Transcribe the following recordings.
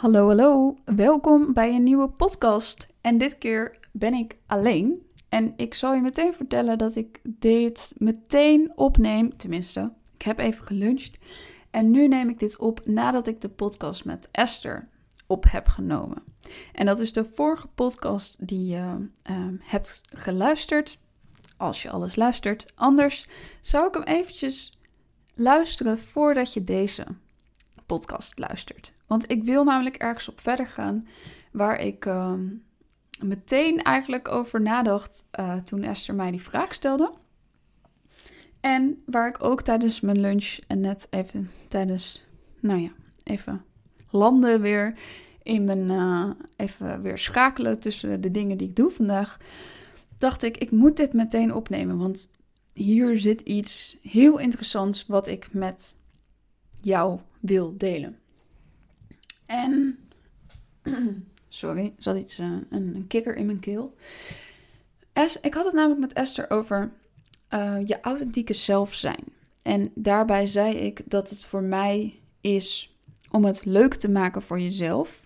Hallo, hallo. Welkom bij een nieuwe podcast. En dit keer ben ik alleen. En ik zal je meteen vertellen dat ik dit meteen opneem. Tenminste, ik heb even geluncht. En nu neem ik dit op nadat ik de podcast met Esther op heb genomen. En dat is de vorige podcast die je uh, hebt geluisterd. Als je alles luistert. Anders zou ik hem eventjes luisteren voordat je deze podcast luistert. Want ik wil namelijk ergens op verder gaan waar ik ehm, meteen eigenlijk over nadacht uh, toen Esther mij die vraag stelde. En waar ik ook tijdens mijn lunch en net even tijdens, nou ja, even landen weer in mijn, uh, even weer schakelen tussen de dingen die ik doe vandaag, dacht ik, ik moet dit meteen opnemen. Want hier zit iets heel interessants wat ik met jou wil delen. En, sorry, zat iets, uh, een, een kikker in mijn keel. Es, ik had het namelijk met Esther over uh, je authentieke zelf zijn. En daarbij zei ik dat het voor mij is om het leuk te maken voor jezelf.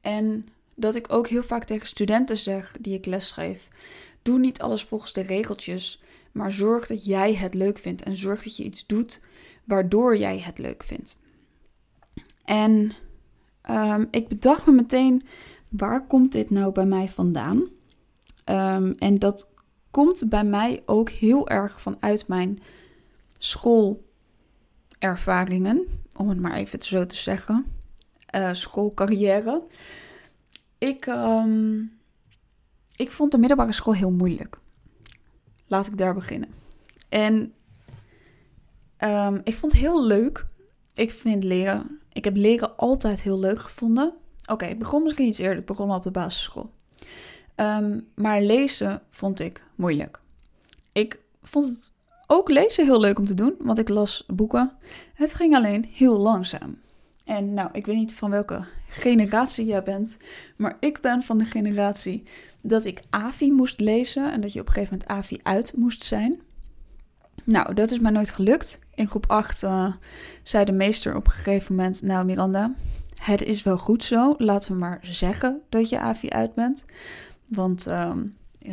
En dat ik ook heel vaak tegen studenten zeg die ik lesgeef: doe niet alles volgens de regeltjes, maar zorg dat jij het leuk vindt en zorg dat je iets doet waardoor jij het leuk vindt. En um, ik bedacht me meteen, waar komt dit nou bij mij vandaan? Um, en dat komt bij mij ook heel erg vanuit mijn schoolervaringen, om het maar even zo te zeggen, uh, schoolcarrière. Ik, um, ik vond de middelbare school heel moeilijk. Laat ik daar beginnen. En ik vond het heel leuk. Ik vind leren ik heb leren altijd heel leuk gevonden. Oké, het begon misschien iets eerder. Ik begon op de basisschool. Um, maar lezen vond ik moeilijk. Ik vond het ook lezen heel leuk om te doen, want ik las boeken. Het ging alleen heel langzaam. En nou, ik weet niet van welke generatie jij bent, maar ik ben van de generatie dat ik AVI moest lezen en dat je op een gegeven moment AVI uit moest zijn. Nou, dat is mij nooit gelukt. In groep 8 uh, eh, zei de meester op een gegeven moment: Nou, Miranda, het is wel goed zo. Laten we maar zeggen dat je AVI uit bent. Want uh,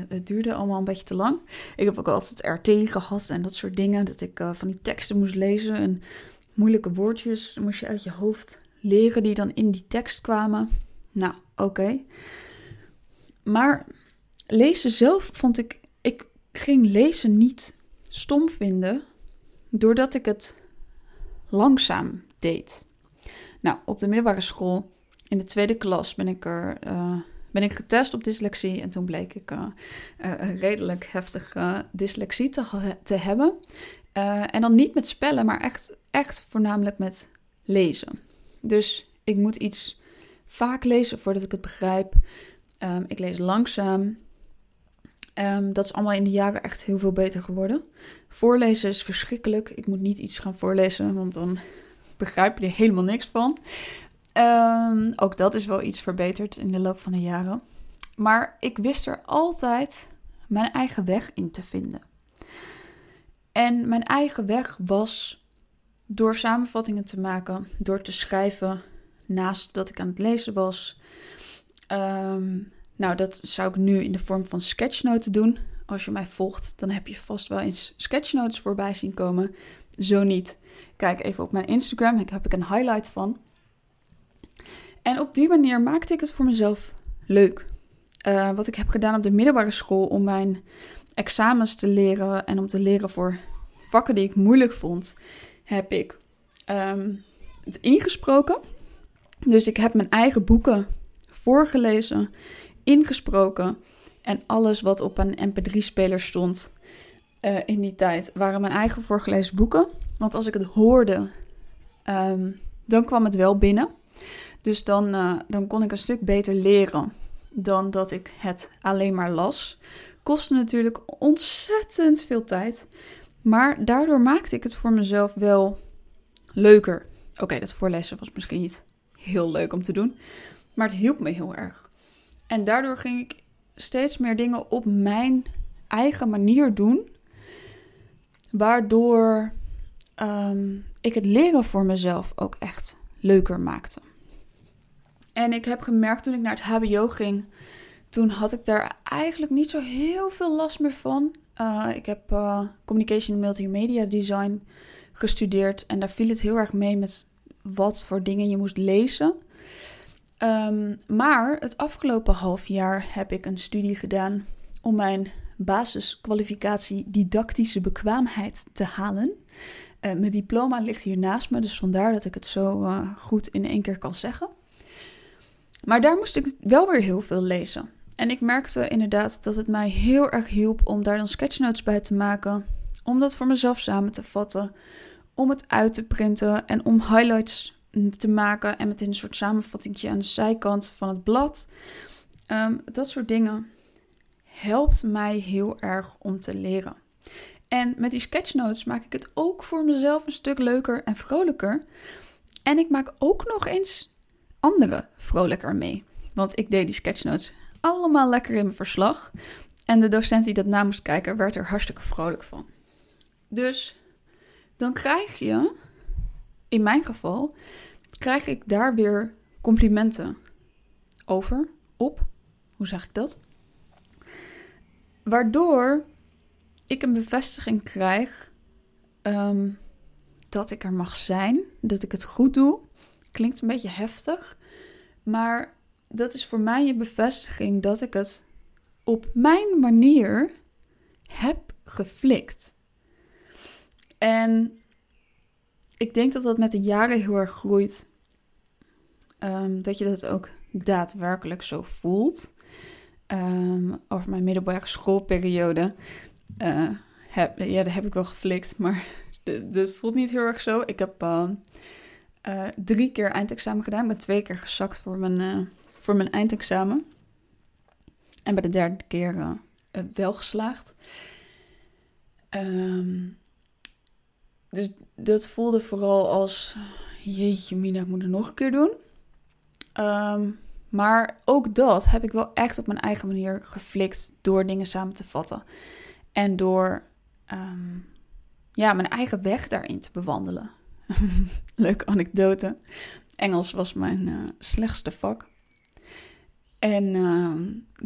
het duurde allemaal een beetje te lang. Ik heb ook altijd RT gehad en dat soort dingen. Dat ik uh, van die teksten moest lezen en moeilijke woordjes moest je uit je hoofd leren die dan in die tekst kwamen. Nou, oké. Maar lezen zelf vond ik. Ik ging lezen niet stom vinden doordat ik het langzaam deed. Nou, op de middelbare school in de tweede klas ben ik er. Uh, ben ik getest op dyslexie en toen bleek ik uh, redelijk heftige dyslexie te, te hebben. En dan niet met spellen, maar echt, echt voornamelijk met lezen. Dus ik moet iets vaak lezen voordat ik het begrijp. Um, ik lees langzaam. Um, dat is allemaal in de jaren echt heel veel beter geworden. Voorlezen is verschrikkelijk. Ik moet niet iets gaan voorlezen, want dan begrijp je er helemaal niks van. Um, ook dat is wel iets verbeterd in de loop van de jaren. Maar ik wist er altijd mijn eigen weg in te vinden. En mijn eigen weg was door samenvattingen te maken, door te schrijven naast dat ik aan het lezen was. Um, nou, dat zou ik nu in de vorm van sketchnoten doen. Als je mij volgt, dan heb je vast wel eens sketchnotes voorbij zien komen. Zo niet. Kijk even op mijn Instagram, daar heb ik een highlight van. En op die manier maakte ik het voor mezelf leuk. Uh, wat ik heb gedaan op de middelbare school om mijn examens te leren en om te leren voor vakken die ik moeilijk vond, heb ik um, het ingesproken. Dus ik heb mijn eigen boeken voorgelezen ingesproken. En alles wat op een MP3-speler stond uh, in die tijd waren mijn eigen voorgelezen boeken. Want als ik het hoorde, um, dan kwam het wel binnen. Dus dan, uh, dan kon ik een stuk beter leren dan dat ik het alleen maar las. Kostte natuurlijk ontzettend veel tijd. Maar daardoor maakte ik het voor mezelf wel leuker. Oké, dat voorlezen was misschien niet heel leuk om te doen. Maar het hielp me heel erg. En daardoor ging ik steeds meer dingen op mijn eigen manier doen. Waardoor um, ik het leren voor mezelf ook echt leuker maakte. En ik heb gemerkt toen ik naar het HBO ging, toen had ik daar eigenlijk niet zo heel veel last meer van. Uh, ik heb uh, Communication Multimedia Design gestudeerd en daar viel het heel erg mee met wat voor dingen je moest lezen. Um, maar het afgelopen half jaar heb ik een studie gedaan om mijn basiskwalificatie didactische bekwaamheid te halen. Uh, mijn diploma ligt hier naast me, dus vandaar dat ik het zo uh, goed in één keer kan zeggen. Maar daar moest ik wel weer heel veel lezen. En ik merkte inderdaad dat het mij heel erg hielp om daar dan sketchnotes bij te maken, om dat voor mezelf samen te vatten, om het uit te printen en om highlights te maken en met een soort samenvatting aan de zijkant van het blad. Um, dat soort dingen helpt mij heel erg om te leren. En met die sketchnotes maak ik het ook voor mezelf een stuk leuker en vrolijker. En ik maak ook nog eens anderen vrolijker mee. Want ik deed die sketchnotes allemaal lekker in mijn verslag. En de docent die dat na moest kijken, werd er hartstikke vrolijk van. Dus dan krijg je, in mijn geval, krijg ik daar weer complimenten over, op. Hoe zeg ik dat? Waardoor ik een bevestiging krijg um, dat ik er mag zijn, dat ik het goed doe. Klinkt een beetje heftig, maar dat is voor mij een bevestiging dat ik het op mijn manier heb geflikt. En ik denk dat dat met de jaren heel erg groeit. Um, dat je dat ook daadwerkelijk zo voelt. Um, over mijn middelbare schoolperiode. Uh, heb, ja, daar heb ik wel geflikt, maar dat voelt niet heel erg zo. Ik heb uh, drie keer eindexamen gedaan. Ik ben twee keer gezakt voor mijn, voor mijn eindexamen. En bij de derde keer wel geslaagd. Dus dat voelde vooral als: jeetje, Mina, ik moet het nog een keer doen. Um, maar ook dat heb ik wel echt op mijn eigen manier geflikt door dingen samen te vatten. En door um, ja, mijn eigen weg daarin te bewandelen. Leuke anekdote. Engels was mijn uh, slechtste vak. En uh,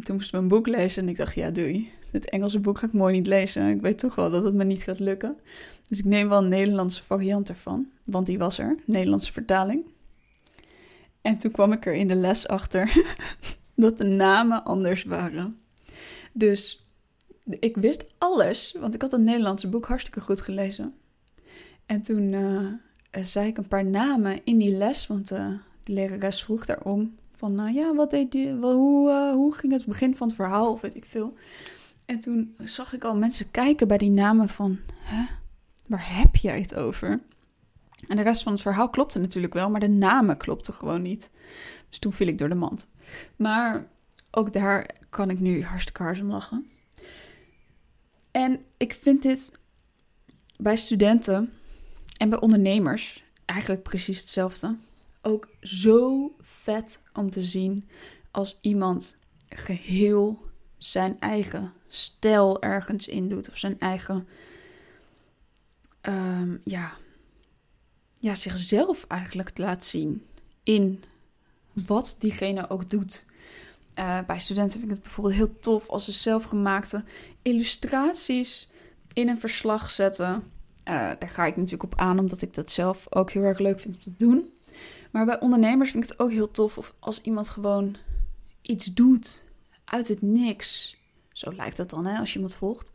toen moest ik een boek lezen en ik dacht, ja doei, dit Engelse boek ga ik mooi niet lezen. Ik weet toch wel dat het me niet gaat lukken. Dus ik neem wel een Nederlandse variant ervan, want die was er, Nederlandse vertaling. En toen kwam ik er in de les achter dat de namen anders waren. Dus ik wist alles, want ik had het Nederlandse boek hartstikke goed gelezen. En toen uh, zei ik een paar namen in die les, want uh, de lerares vroeg daarom. Van, nou ja, wat deed die, hoe, hoe ging het begin van het verhaal, of weet ik veel. En toen zag ik al mensen kijken bij die namen van, hè, waar heb jij het over? En de rest van het verhaal klopte natuurlijk wel, maar de namen klopten gewoon niet. Dus toen viel ik door de mand. Maar ook daar kan ik nu hartstikke hard om lachen. En ik vind dit bij studenten en bij ondernemers eigenlijk precies hetzelfde. Ook zo vet om te zien als iemand geheel zijn eigen stijl ergens in doet. Of zijn eigen um, ja, ja, zichzelf eigenlijk laat zien in wat diegene ook doet. Uh, bij studenten vind ik het bijvoorbeeld heel tof als ze zelfgemaakte illustraties in een verslag zetten. Uh, daar ga ik natuurlijk op aan, omdat ik dat zelf ook heel erg leuk vind om te doen. Maar bij ondernemers vind ik het ook heel tof of als iemand gewoon iets doet uit het niks. Zo lijkt het dan, hè, als je iemand volgt.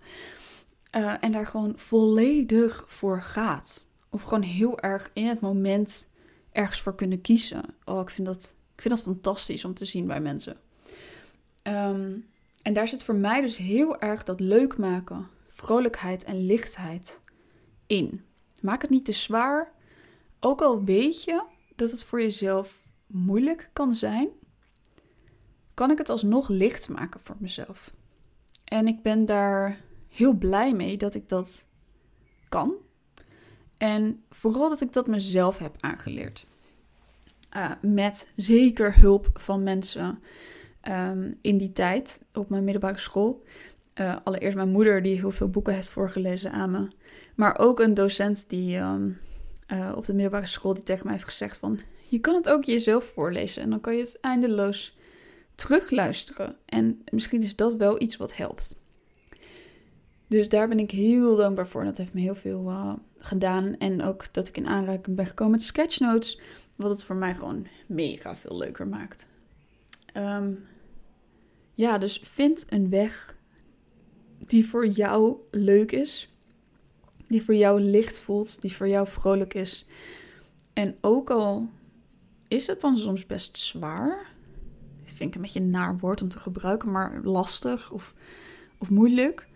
Uh, en daar gewoon volledig voor gaat. Of gewoon heel erg in het moment ergens voor kunnen kiezen. Oh, ik vind dat, ik vind dat fantastisch om te zien bij mensen. Um, en daar zit voor mij dus heel erg dat leuk maken, vrolijkheid en lichtheid in. Maak het niet te zwaar. Ook al weet je dat het voor jezelf moeilijk kan zijn, kan ik het alsnog licht maken voor mezelf. En ik ben daar heel blij mee dat ik dat kan. En vooral dat ik dat mezelf heb aangeleerd. Uh, met zeker hulp van mensen um, in die tijd op mijn middelbare school. Uh, allereerst mijn moeder, die heel veel boeken heeft voorgelezen aan me. Maar ook een docent die um, uh, op de middelbare school die tegen mij heeft gezegd van... je kan het ook jezelf voorlezen en dan kan je het eindeloos terugluisteren. En misschien is dat wel iets wat helpt. Dus daar ben ik heel dankbaar voor. Dat heeft me heel veel uh, gedaan. En ook dat ik in aanraking ben gekomen met sketchnotes. Wat het voor mij gewoon mega veel leuker maakt. Ehm, ja, dus vind een weg die voor jou leuk is. Die voor jou licht voelt. Die voor jou vrolijk is. En ook al is het dan soms best zwaar. Vind ik een beetje een naar woord om te gebruiken, maar lastig of, of moeilijk.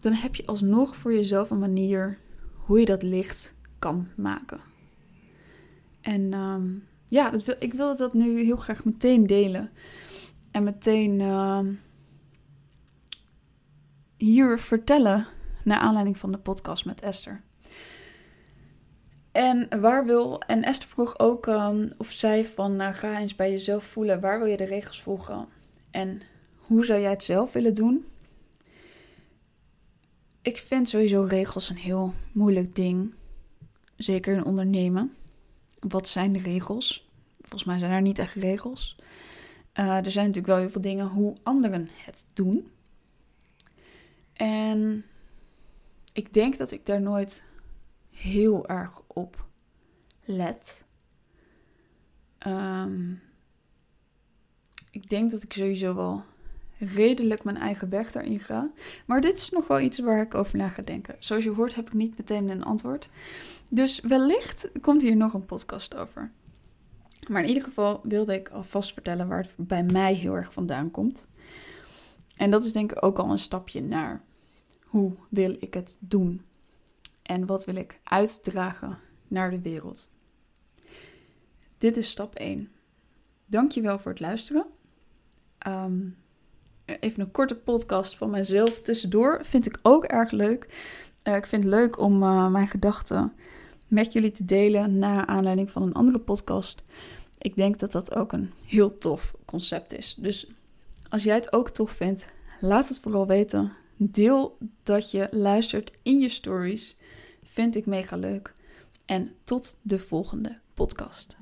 Dan heb je alsnog voor jezelf een manier hoe je dat licht kan maken. En ehm, ja, wil, ik wilde dat nu heel graag meteen delen. En meteen uh, hier vertellen naar aanleiding van de podcast met Esther. En waar wil, en Esther vroeg ook um, of zij van uh, ga eens bij jezelf voelen, waar wil je de regels volgen en hoe zou jij het zelf willen doen? Ik vind sowieso regels een heel moeilijk ding, zeker in ondernemen. Wat zijn de regels? Volgens mij zijn er niet echt regels. Uh, er zijn natuurlijk wel heel veel dingen hoe anderen het doen. En ik denk dat ik daar nooit heel erg op let. Um, ik denk dat ik sowieso wel redelijk mijn eigen weg daarin ga. Maar dit is nog wel iets waar ik over na ga denken. Zoals je hoort heb ik niet meteen een antwoord. Dus wellicht komt hier nog een podcast over. Maar in ieder geval wilde ik alvast vertellen waar het bij mij heel erg vandaan komt. En dat is denk ik ook al een stapje naar hoe wil ik het doen? En wat wil ik uitdragen naar de wereld? Dit is stap 1. Dankjewel voor het luisteren. Um, even een korte podcast van mezelf tussendoor. Vind ik ook erg leuk. Uh, ik vind het leuk om uh, mijn gedachten met jullie te delen na aanleiding van een andere podcast. Ik denk dat dat ook een heel tof concept is. Dus als jij het ook tof vindt, laat het vooral weten. Deel dat je luistert in je stories. Vind ik mega leuk. En tot de volgende podcast.